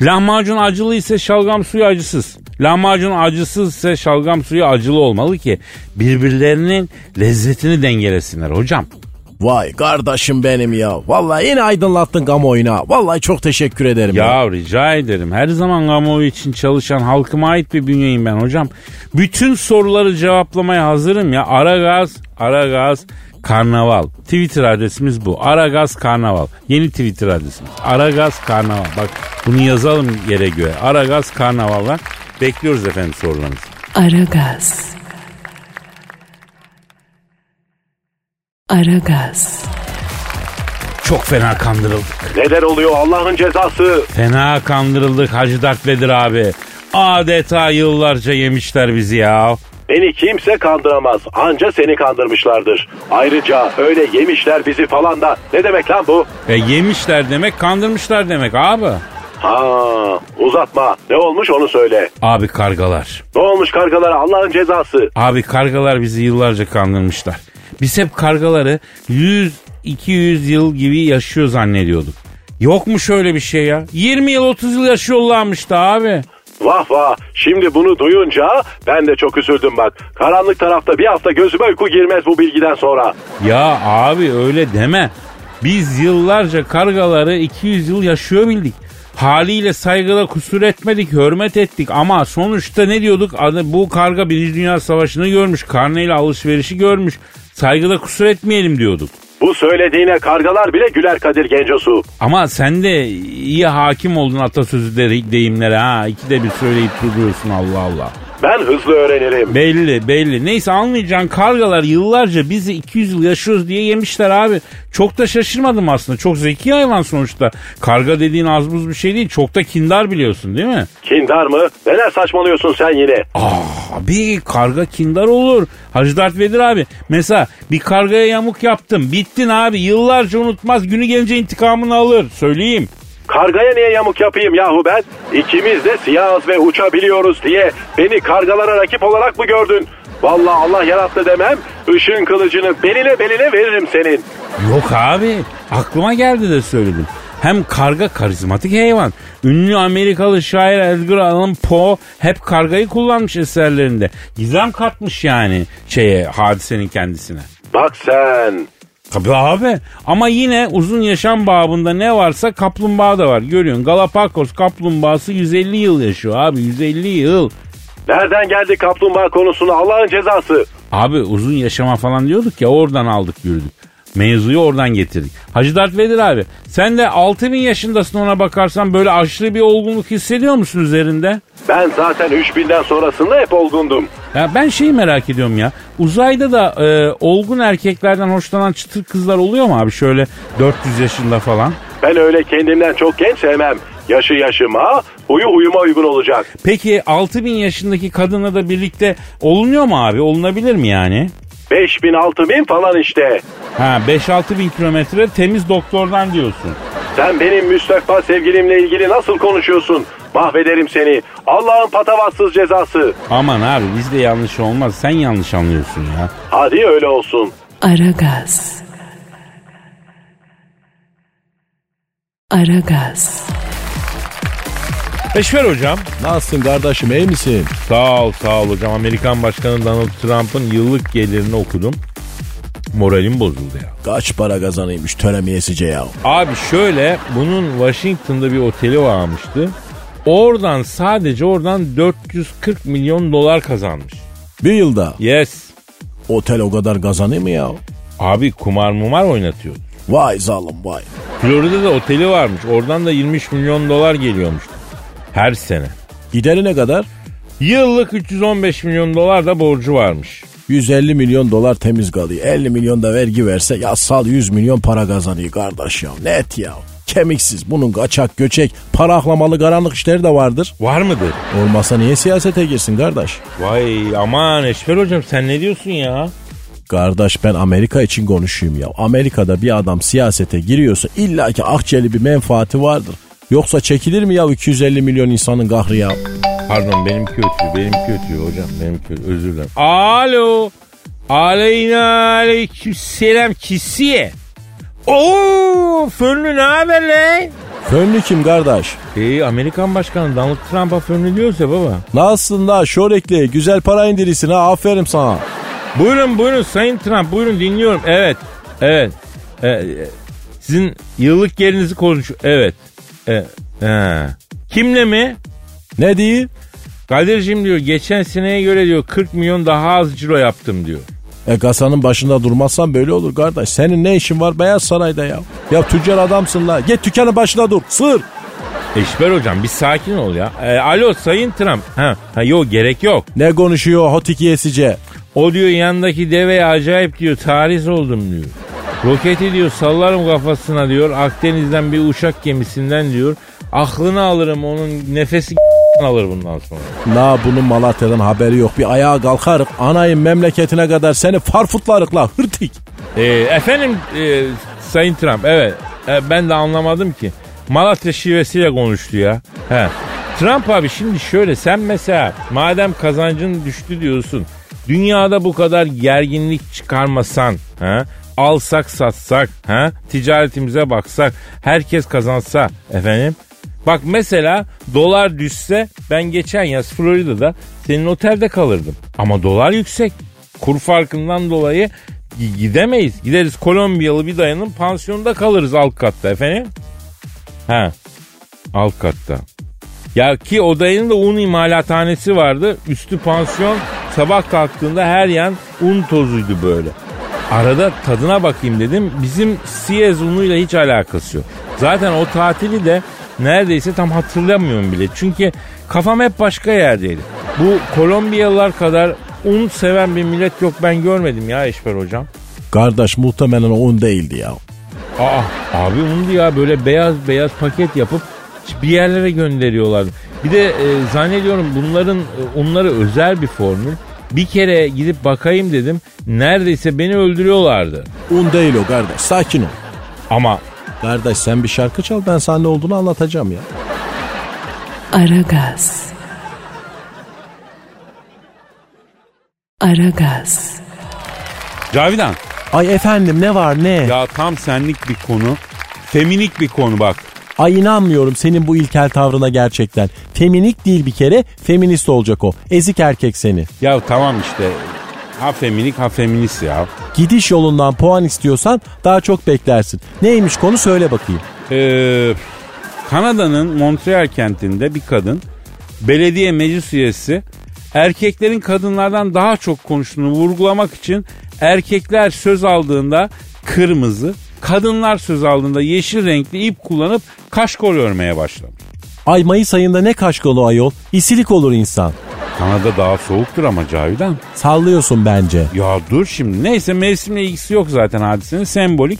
Lahmacun acılı ise şalgam suyu acısız. Lahmacun acısız ise şalgam suyu acılı olmalı ki birbirlerinin lezzetini dengelesinler hocam. Vay kardeşim benim ya. Vallahi yine aydınlattın kamuoyuna. Vallahi çok teşekkür ederim. Ya, ya rica ederim. Her zaman kamuoyu için çalışan halkıma ait bir bünyeyim ben hocam. Bütün soruları cevaplamaya hazırım ya. Aragaz, Aragaz, Karnaval. Twitter adresimiz bu. Aragaz Karnaval. Yeni Twitter adresimiz. Aragaz Karnaval. Bak bunu yazalım yere göre. Aragaz Karnaval'la bekliyoruz efendim sorularınızı. Aragaz. Aragaz. Çok fena kandırıldık. Neler oluyor Allah'ın cezası? Fena kandırıldık Hacı Dert Vedir abi. Adeta yıllarca yemişler bizi ya. Beni kimse kandıramaz. Anca seni kandırmışlardır. Ayrıca öyle yemişler bizi falan da. Ne demek lan bu? E yemişler demek kandırmışlar demek abi. Ha uzatma. Ne olmuş onu söyle. Abi kargalar. Ne olmuş kargalara Allah'ın cezası? Abi kargalar bizi yıllarca kandırmışlar. Biz hep kargaları 100-200 yıl gibi yaşıyor zannediyorduk. Yok mu şöyle bir şey ya? 20 yıl 30 yıl yaşıyorlarmış da abi. Vah vah şimdi bunu duyunca ben de çok üzüldüm bak. Karanlık tarafta bir hafta gözüme uyku girmez bu bilgiden sonra. Ya abi öyle deme. Biz yıllarca kargaları 200 yıl yaşıyor bildik. Haliyle saygıda kusur etmedik, hürmet ettik ama sonuçta ne diyorduk? Bu karga Birinci Dünya Savaşı'nı görmüş, karneyle alışverişi görmüş. Saygıda kusur etmeyelim diyorduk. Bu söylediğine kargalar bile güler Kadir Gencosu. Ama sen de iyi hakim oldun atasözü de, deyimlere ha. İkide bir söyleyip duruyorsun Allah Allah. Ben hızlı öğrenirim. Belli belli. Neyse anlayacaksın kargalar yıllarca bizi 200 yıl yaşıyoruz diye yemişler abi. Çok da şaşırmadım aslında. Çok zeki hayvan sonuçta. Karga dediğin az buz bir şey değil. Çok da kindar biliyorsun değil mi? Kindar mı? Neler saçmalıyorsun sen yine? Abi karga kindar olur. Hacı Dert Vedir abi. Mesela bir kargaya yamuk yaptım. Bittin abi. Yıllarca unutmaz. Günü gelince intikamını alır. Söyleyeyim. Kargaya niye yamuk yapayım yahu ben? İkimiz de siyahız ve uçabiliyoruz diye beni kargalara rakip olarak mı gördün? Vallahi Allah yarattı demem, ışın kılıcını beline beline veririm senin. Yok abi, aklıma geldi de söyledim. Hem karga karizmatik hayvan. Ünlü Amerikalı şair Edgar Allan Poe hep kargayı kullanmış eserlerinde. Gizem katmış yani şeye hadisenin kendisine. Bak sen. Tabii abi ama yine uzun yaşam babında ne varsa kaplumbağa da var. Görüyorsun Galapagos kaplumbağası 150 yıl yaşıyor abi 150 yıl. Nereden geldi kaplumbağa konusuna Allah'ın cezası? Abi uzun yaşama falan diyorduk ya oradan aldık yürüdük. Mevzuyu oradan getirdik. Hacı Dert Vedir abi sen de 6000 yaşındasın ona bakarsan böyle aşırı bir olgunluk hissediyor musun üzerinde? Ben zaten 3000'den sonrasında hep olgundum. Ya ben şeyi merak ediyorum ya. Uzayda da e, olgun erkeklerden hoşlanan çıtır kızlar oluyor mu abi şöyle 400 yaşında falan? Ben öyle kendimden çok genç sevmem. Yaşı yaşıma, huyu huyuma uygun olacak. Peki 6000 yaşındaki kadınla da birlikte olunuyor mu abi? Olunabilir mi yani? 5000 6000 falan işte. Ha 5-6 bin kilometre temiz doktordan diyorsun. Sen benim müstakbel sevgilimle ilgili nasıl konuşuyorsun? Mahvederim seni. Allah'ın patavatsız cezası. Aman abi bizde yanlış olmaz. Sen yanlış anlıyorsun ya. Hadi öyle olsun. Aragaz. Aragaz. Eşver hocam. Nasılsın kardeşim iyi misin? Sağ ol sağ ol hocam. Amerikan Başkanı Donald Trump'ın yıllık gelirini okudum. Moralim bozuldu ya. Kaç para kazanıymış töremiyesice ya. Abi şöyle bunun Washington'da bir oteli varmıştı. Oradan sadece oradan 440 milyon dolar kazanmış. Bir yılda Yes. otel o kadar kazanıyor mu ya? Abi kumar mumar oynatıyor. Vay zalim vay. Florida'da oteli varmış. Oradan da 23 milyon dolar geliyormuş. Her sene. Gideri ne kadar? Yıllık 315 milyon dolar da borcu varmış. 150 milyon dolar temiz kalıyor. 50 milyon da vergi verse yasal 100 milyon para kazanıyor kardeş ya. Net ya. Kemiksiz bunun kaçak göçek para aklamalı karanlık işleri de vardır. Var mıdır? Olmasa niye siyasete girsin kardeş? Vay aman Eşber hocam sen ne diyorsun ya? Kardeş ben Amerika için konuşuyum ya. Amerika'da bir adam siyasete giriyorsa illaki akçeli bir menfaati vardır. Yoksa çekilir mi ya 250 milyon insanın kahrı ya? Pardon benim kötü, benim kötü hocam, benim kötü. Özür dilerim. Alo. Aleyna aleyküm selam kisiye. Oo, fönlü ne haber lan? Fönlü kim kardeş? Ee, Amerikan Başkanı Donald Trump'a fönlü diyorsa baba. Nasılsın da şorekli güzel para indirirsin ha aferin sana. Buyurun buyurun Sayın Trump buyurun dinliyorum. Evet, evet. Ee, e, sizin yıllık gelirinizi konuş. Evet. E, he. Kimle mi? Ne diyor? Kadir'cim diyor geçen seneye göre diyor 40 milyon daha az ciro yaptım diyor. E kasanın başında durmazsan böyle olur kardeş. Senin ne işin var Beyaz Saray'da ya? Ya tüccar adamsın la. Git dükkanın başına dur. Sır. Eşber hocam bir sakin ol ya. E, alo Sayın Trump. Ha, ha yok gerek yok. Ne konuşuyor Hotiki yesice? O diyor yanındaki deveye acayip diyor tarih oldum diyor. Roketi diyor sallarım kafasına diyor. Akdeniz'den bir uçak gemisinden diyor. Aklını alırım onun nefesi [laughs] alır bundan sonra. La bunun Malatya'dan haberi yok. Bir ayağa kalkarık. Anayın memleketine kadar seni farfutlarık la hırtik. E, efendim e, Sayın Trump evet E, ben de anlamadım ki. Malatya şivesiyle konuştu ya. He. Trump abi şimdi şöyle sen mesela madem kazancın düştü diyorsun. Dünyada bu kadar gerginlik çıkarmasan, ha? Alsak satsak, ha? ticaretimize baksak, herkes kazansa efendim. Bak mesela dolar düşse ben geçen yaz Florida'da senin otelde kalırdım. Ama dolar yüksek. Kur farkından dolayı gi- gidemeyiz. Gideriz Kolombiyalı bir dayanın pansiyonda kalırız alt katta efendim. Ha alt katta. Ya ki o dayının da un imalathanesi vardı. Üstü pansiyon sabah kalktığında her yan un tozuydu böyle. Arada tadına bakayım dedim. Bizim Siyez unuyla hiç alakası yok. Zaten o tatili de neredeyse tam hatırlamıyorum bile. Çünkü kafam hep başka yerdeydi. Bu Kolombiyalılar kadar un seven bir millet yok ben görmedim ya Eşber hocam. Kardeş muhtemelen o un değildi ya. Aa abi undu ya böyle beyaz beyaz paket yapıp bir yerlere gönderiyorlardı. Bir de e, zannediyorum bunların e, unları özel bir formül. Bir kere gidip bakayım dedim. Neredeyse beni öldürüyorlardı. Un değil o kardeş sakin ol. Ama Kardeş sen bir şarkı çal ben sana ne olduğunu anlatacağım ya. Aragaz. Aragaz. Cavidan Ay efendim ne var ne? ya tam senlik bir konu. Feminik bir konu bak. Ay inanmıyorum senin bu ilkel tavrına gerçekten. Feminik değil bir kere feminist olacak o. Ezik erkek seni. Ya tamam işte. Ha feminik ha feminist ya. Gidiş yolundan puan istiyorsan daha çok beklersin. Neymiş konu söyle bakayım. Ee, Kanada'nın Montreal kentinde bir kadın belediye meclis üyesi erkeklerin kadınlardan daha çok konuştuğunu vurgulamak için erkekler söz aldığında kırmızı, kadınlar söz aldığında yeşil renkli ip kullanıp kaşkol örmeye başlamış. Ay Mayıs ayında ne kaşkolu ayol. İsilik olur insan. Kanada daha soğuktur ama Cavidan. Sallıyorsun bence. Ya dur şimdi. Neyse mevsimle ilgisi yok zaten hadisenin. Sembolik.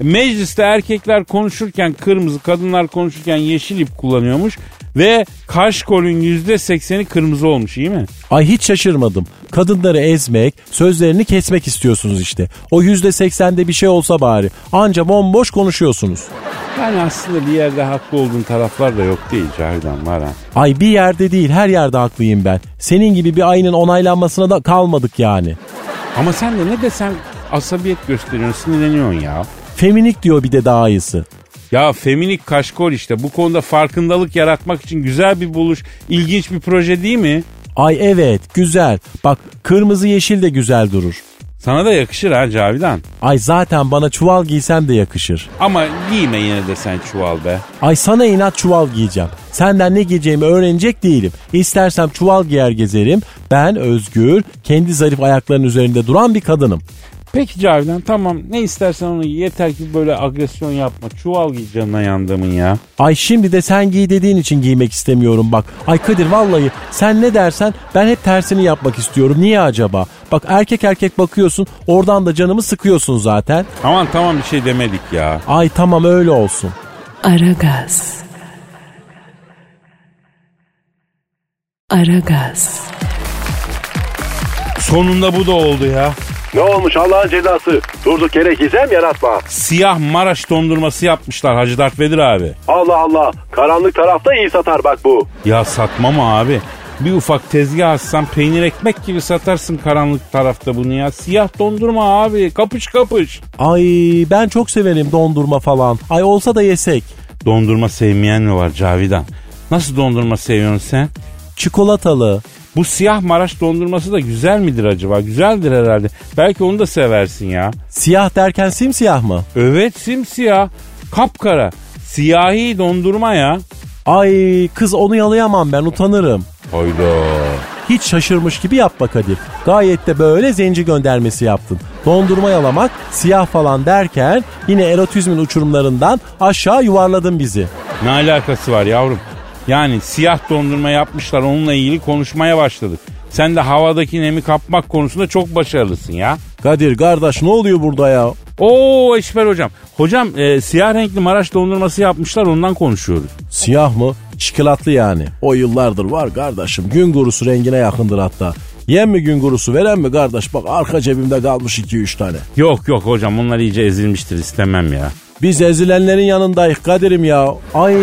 Mecliste erkekler konuşurken kırmızı, kadınlar konuşurken yeşil ip kullanıyormuş. Ve kaşkolün yüzde sekseni kırmızı olmuş iyi mi? Ay hiç şaşırmadım. Kadınları ezmek, sözlerini kesmek istiyorsunuz işte. O yüzde seksende bir şey olsa bari. Anca bomboş konuşuyorsunuz. Yani aslında bir yerde haklı olduğun taraflar da yok değil Cavidan var ha. Ay bir yerde değil her yerde haklıyım ben. Senin gibi bir ayının onaylanmasına da kalmadık yani. Ama sen de ne desem asabiyet gösteriyorsun, sinirleniyorsun ya. Feminik diyor bir de daha iyisi. Ya Feminik Kaşkol işte bu konuda farkındalık yaratmak için güzel bir buluş, ilginç bir proje değil mi? Ay evet güzel. Bak kırmızı yeşil de güzel durur. Sana da yakışır ha Cavidan. Ay zaten bana çuval giysem de yakışır. Ama giyme yine de sen çuval be. Ay sana inat çuval giyeceğim. Senden ne giyeceğimi öğrenecek değilim. İstersem çuval giyer gezerim. Ben özgür, kendi zarif ayaklarının üzerinde duran bir kadınım. Peki Cavidan tamam ne istersen onu giy. yeter ki böyle agresyon yapma. Çuval giy canına yandığımın ya. Ay şimdi de sen giy dediğin için giymek istemiyorum bak. Ay Kadir vallahi sen ne dersen ben hep tersini yapmak istiyorum. Niye acaba? Bak erkek erkek bakıyorsun oradan da canımı sıkıyorsun zaten. Aman tamam bir şey demedik ya. Ay tamam öyle olsun. Aragaz. Aragaz. Sonunda bu da oldu ya. Ne olmuş Allah'ın cezası? Durduk yere gizem yaratma. Siyah Maraş dondurması yapmışlar Hacı Dert Vedir abi. Allah Allah. Karanlık tarafta iyi satar bak bu. Ya satma mı abi? Bir ufak tezgah açsan peynir ekmek gibi satarsın karanlık tarafta bunu ya. Siyah dondurma abi kapış kapış. Ay ben çok severim dondurma falan. Ay olsa da yesek. Dondurma sevmeyen mi var Cavidan? Nasıl dondurma seviyorsun sen? Çikolatalı. Bu siyah Maraş dondurması da güzel midir acaba? Güzeldir herhalde. Belki onu da seversin ya. Siyah derken simsiyah mı? Evet simsiyah. Kapkara. Siyahi dondurma ya. Ay kız onu yalayamam ben utanırım. Hayda. Hiç şaşırmış gibi yapma Kadir. Gayet de böyle zenci göndermesi yaptın. Dondurma yalamak, siyah falan derken yine erotizmin uçurumlarından aşağı yuvarladın bizi. Ne alakası var yavrum? Yani siyah dondurma yapmışlar onunla ilgili konuşmaya başladık. Sen de havadaki nemi kapmak konusunda çok başarılısın ya. Kadir kardeş ne oluyor burada ya? Oo Eşber hocam. Hocam e, siyah renkli Maraş dondurması yapmışlar ondan konuşuyoruz. Siyah mı? Çikolatlı yani. O yıllardır var kardeşim. Gün gurusu rengine yakındır hatta. Yem mi gün gurusu veren mi kardeş? Bak arka cebimde kalmış 2-3 tane. Yok yok hocam onlar iyice ezilmiştir istemem ya. Biz ezilenlerin yanındayız Kadir'im ya. Ay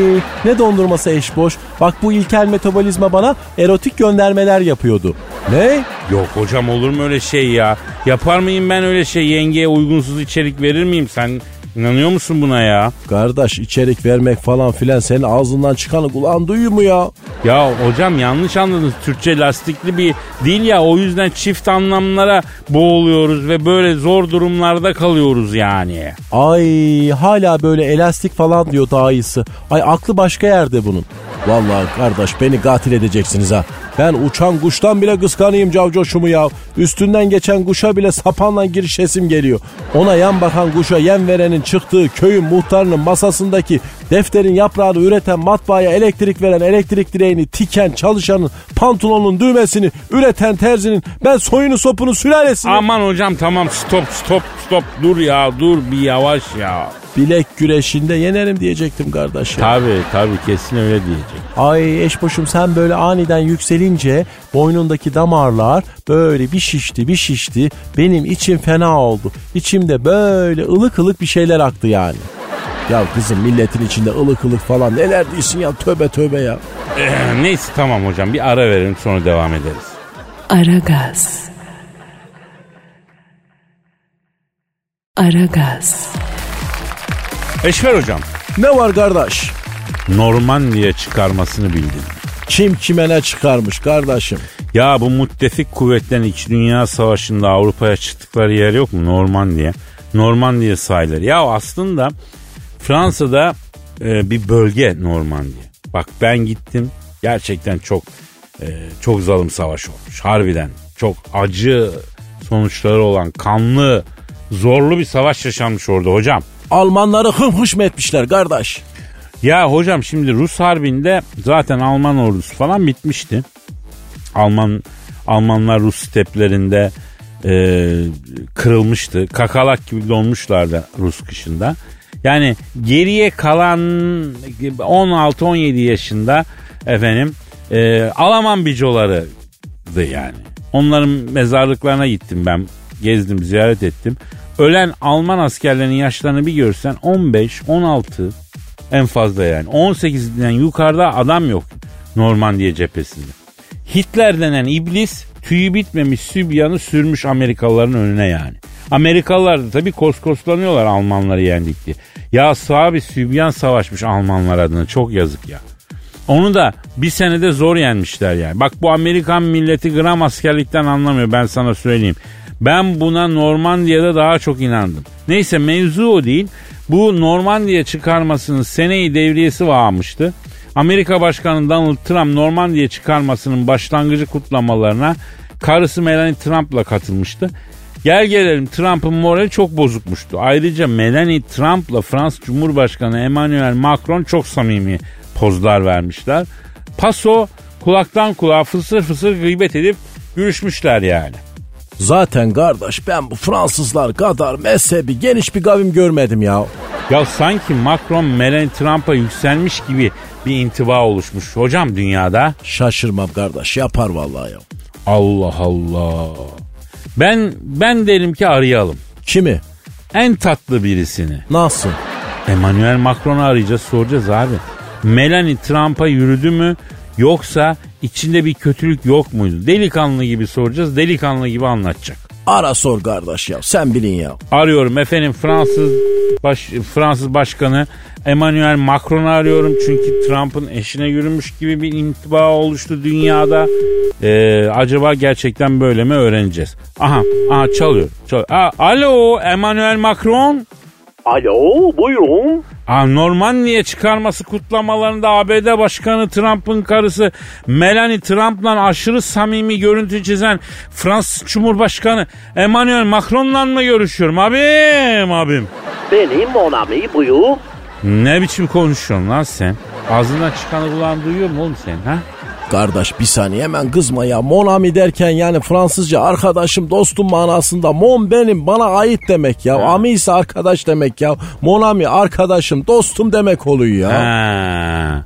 ne dondurması eş boş. Bak bu ilkel metabolizma bana erotik göndermeler yapıyordu. Ne? Yok hocam olur mu öyle şey ya? Yapar mıyım ben öyle şey? Yengeye uygunsuz içerik verir miyim? Sen inanıyor musun buna ya? Kardeş içerik vermek falan filan senin ağzından çıkanı kulağın duyuyor mu ya? Ya hocam yanlış anladınız. Türkçe lastikli bir dil ya. O yüzden çift anlamlara boğuluyoruz ve böyle zor durumlarda kalıyoruz yani. Ay hala böyle elastik falan diyor daha iyisi. Ay aklı başka yerde bunun. Vallahi kardeş beni katil edeceksiniz ha. Ben uçan kuştan bile kıskanayım cavcoşumu ya. Üstünden geçen kuşa bile sapanla girişesim geliyor. Ona yan bakan kuşa yem verenin çıktığı köyün muhtarının masasındaki defterin yaprağını üreten matbaaya elektrik veren elektrik direğini tiken çalışanın pantolonun düğmesini üreten terzinin ben soyunu sopunu sülalesini Aman hocam tamam stop stop stop dur ya dur bir yavaş ya. bilek güreşinde yenerim diyecektim kardeş ya. Tabi tabi kesin öyle diyecek. Ay eşboşum sen böyle aniden yükselince boynundaki damarlar böyle bir şişti bir şişti. Benim içim fena oldu. İçimde böyle ılık ılık bir şeyler aktı yani. Ya kızım milletin içinde ılık ılık falan neler değilsin ya tövbe tövbe ya. Ee, neyse tamam hocam bir ara verelim sonra devam ederiz. Aragaz. Aragaz. Eşver hocam Ne var kardeş? Normandiya çıkarmasını bildin. Kim kime ne çıkarmış kardeşim? Ya bu müttefik kuvvetlerin İç Dünya Savaşı'nda Avrupa'ya çıktıkları yer yok mu? Normandiya. Normandiya sahilleri. Ya aslında Fransa'da e, bir bölge Normandiya. Bak ben gittim. Gerçekten çok e, çok zalim savaş olmuş. Harbiden çok acı sonuçları olan kanlı zorlu bir savaş yaşanmış orada hocam. Almanları hım hış mı etmişler kardeş? Ya hocam şimdi Rus harbinde zaten Alman ordusu falan bitmişti. Alman Almanlar Rus steplerinde e, kırılmıştı. Kakalak gibi donmuşlardı Rus kışında. Yani geriye kalan 16-17 yaşında efendim e, Alman bicolarıydı yani. Onların mezarlıklarına gittim ben. Gezdim, ziyaret ettim. Ölen Alman askerlerinin yaşlarını bir görsen 15, 16 en fazla yani. 18'den yukarıda adam yok Normandiya cephesinde. Hitler denen iblis tüyü bitmemiş sübyanı sürmüş Amerikalıların önüne yani. Amerikalılar da tabii koskoslanıyorlar Almanları yendik diye. Ya Sabi Sübyan savaşmış Almanlar adına çok yazık ya. Onu da bir senede zor yenmişler yani. Bak bu Amerikan milleti gram askerlikten anlamıyor ben sana söyleyeyim. Ben buna Normandiya'da daha çok inandım. Neyse mevzu o değil. Bu Normandiya çıkarmasının seneyi devriyesi varmıştı. Amerika Başkanı Donald Trump Normandiya çıkarmasının başlangıcı kutlamalarına karısı Melanie Trump'la katılmıştı. Gel gelelim Trump'ın morali çok bozukmuştu. Ayrıca Melanie Trump'la Fransız Cumhurbaşkanı Emmanuel Macron çok samimi pozlar vermişler. Paso kulaktan kulağa fısır fısır gıybet edip görüşmüşler yani. Zaten kardeş ben bu Fransızlar kadar mezhebi geniş bir kavim görmedim ya. Ya sanki Macron Melanie Trump'a yükselmiş gibi bir intiba oluşmuş hocam dünyada. Şaşırmam kardeş yapar vallahi ya. Allah Allah. Ben ben derim ki arayalım. Kimi? En tatlı birisini. Nasıl? Emmanuel Macron'u arayacağız soracağız abi. Melanie Trump'a yürüdü mü yoksa içinde bir kötülük yok muydu? Delikanlı gibi soracağız delikanlı gibi anlatacak. Ara sor kardeş ya sen bilin ya. Arıyorum efendim Fransız baş, Fransız Başkanı Emmanuel Macron'u arıyorum. Çünkü Trump'ın eşine yürümüş gibi bir intiba oluştu dünyada. Ee, acaba gerçekten böyle mi öğreneceğiz? Aha, aha çalıyor. çalıyor. Aa, alo Emmanuel Macron. Alo buyurun. Aa, Normandiya çıkarması kutlamalarında ABD Başkanı Trump'ın karısı Melanie Trump'la aşırı samimi görüntü çizen Fransız Cumhurbaşkanı Emmanuel Macron'la mı görüşüyorum abim abim? Benim Monami buyur. Ne biçim konuşuyorsun lan sen? Ağzından çıkanı kulağın duyuyor mu oğlum sen ha? Kardeş bir saniye hemen kızma ya. Mon ami derken yani Fransızca arkadaşım dostum manasında. Mon benim bana ait demek ya. Ami ise arkadaş demek ya. Mon ami arkadaşım dostum demek oluyor ya. Ha.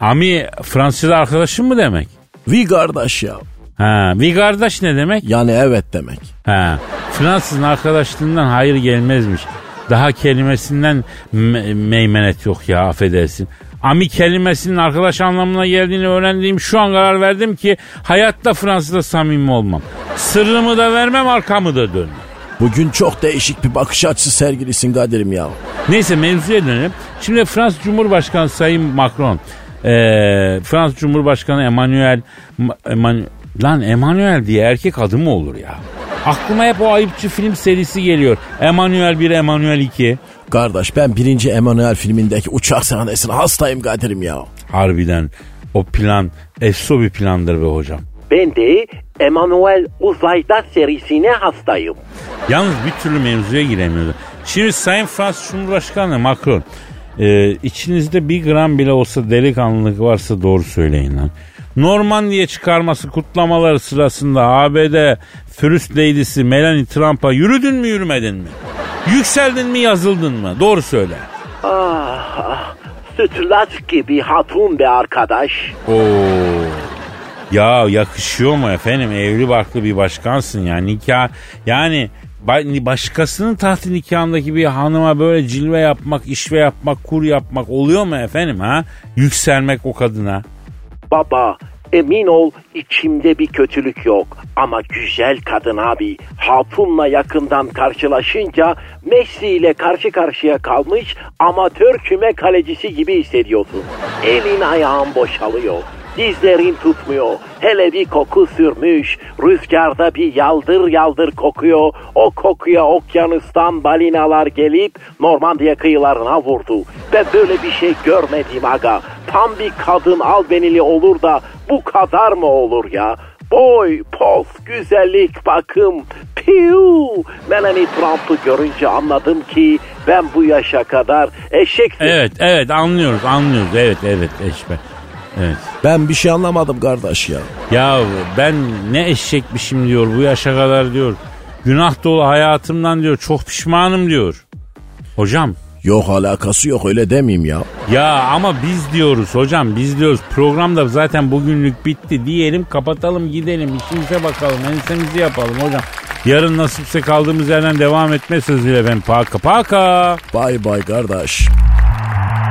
Ami Fransız arkadaşın mı demek? Vi kardeş ya. Ha, vi kardeş ne demek? Yani evet demek. Ha, Fransızın arkadaşlığından hayır gelmezmiş. Daha kelimesinden me- meymenet yok ya affedersin. Ami kelimesinin arkadaş anlamına geldiğini öğrendiğim şu an karar verdim ki hayatta Fransız'da samimi olmam. Sırrımı da vermem arkamı da dönmem. Bugün çok değişik bir bakış açısı sergilisin Kadir'im ya. Neyse mevzuya dönelim. Şimdi Fransız Cumhurbaşkanı Sayın Macron, e, Fransız Cumhurbaşkanı Emmanuel, Eman, lan Emmanuel diye erkek adı mı olur ya? Aklıma hep o ayıpçı film serisi geliyor. Emmanuel 1, Emmanuel 2. Kardeş ben birinci Emanuel filmindeki uçak sahnesine hastayım Kadir'im ya. Harbiden o plan efso bir plandır be hocam. Ben de Emanuel Uzayda serisine hastayım. Yalnız bir türlü mevzuya giremiyordu. Şimdi Sayın Fransız Cumhurbaşkanı Macron e, içinizde bir gram bile olsa delikanlılık varsa doğru söyleyin lan. Normandiya çıkarması kutlamaları sırasında ABD First Lady'si Melanie Trump'a yürüdün mü yürümedin mi? Yükseldin mi yazıldın mı? Doğru söyle. Ah, ah sütlaç gibi hatun be arkadaş. Oo. Ya yakışıyor mu efendim? Evli barklı bir başkansın ya. Nikah yani ba- başkasının tahtı nikahındaki bir hanıma böyle cilve yapmak, işve yapmak, kur yapmak oluyor mu efendim ha? Yükselmek o kadına. Baba emin ol içimde bir kötülük yok. Ama güzel kadın abi hatunla yakından karşılaşınca Messi ile karşı karşıya kalmış amatör küme kalecisi gibi hissediyorsun. Elin ayağın boşalıyor. Dizlerin tutmuyor. Hele bir koku sürmüş. Rüzgarda bir yaldır yaldır kokuyor. O kokuya okyanustan balinalar gelip Normandiya kıyılarına vurdu. Ben böyle bir şey görmedim aga. Tam bir kadın albenili olur da bu kadar mı olur ya? Boy, poz, güzellik, bakım, piu. Melanie Trump'ı görünce anladım ki ben bu yaşa kadar eşek... Evet, evet anlıyoruz, anlıyoruz. Evet, evet eşbe. Evet. Ben bir şey anlamadım kardeş ya. Ya ben ne eşekmişim diyor bu yaşa kadar diyor. Günah dolu hayatımdan diyor çok pişmanım diyor. Hocam Yok alakası yok öyle demeyeyim ya. Ya ama biz diyoruz hocam biz diyoruz. Programda zaten bugünlük bitti diyelim kapatalım gidelim işimize bakalım ensemizi yapalım hocam. Yarın nasipse kaldığımız yerden devam etme sözüyle ben paka paka. Bay bay kardeş.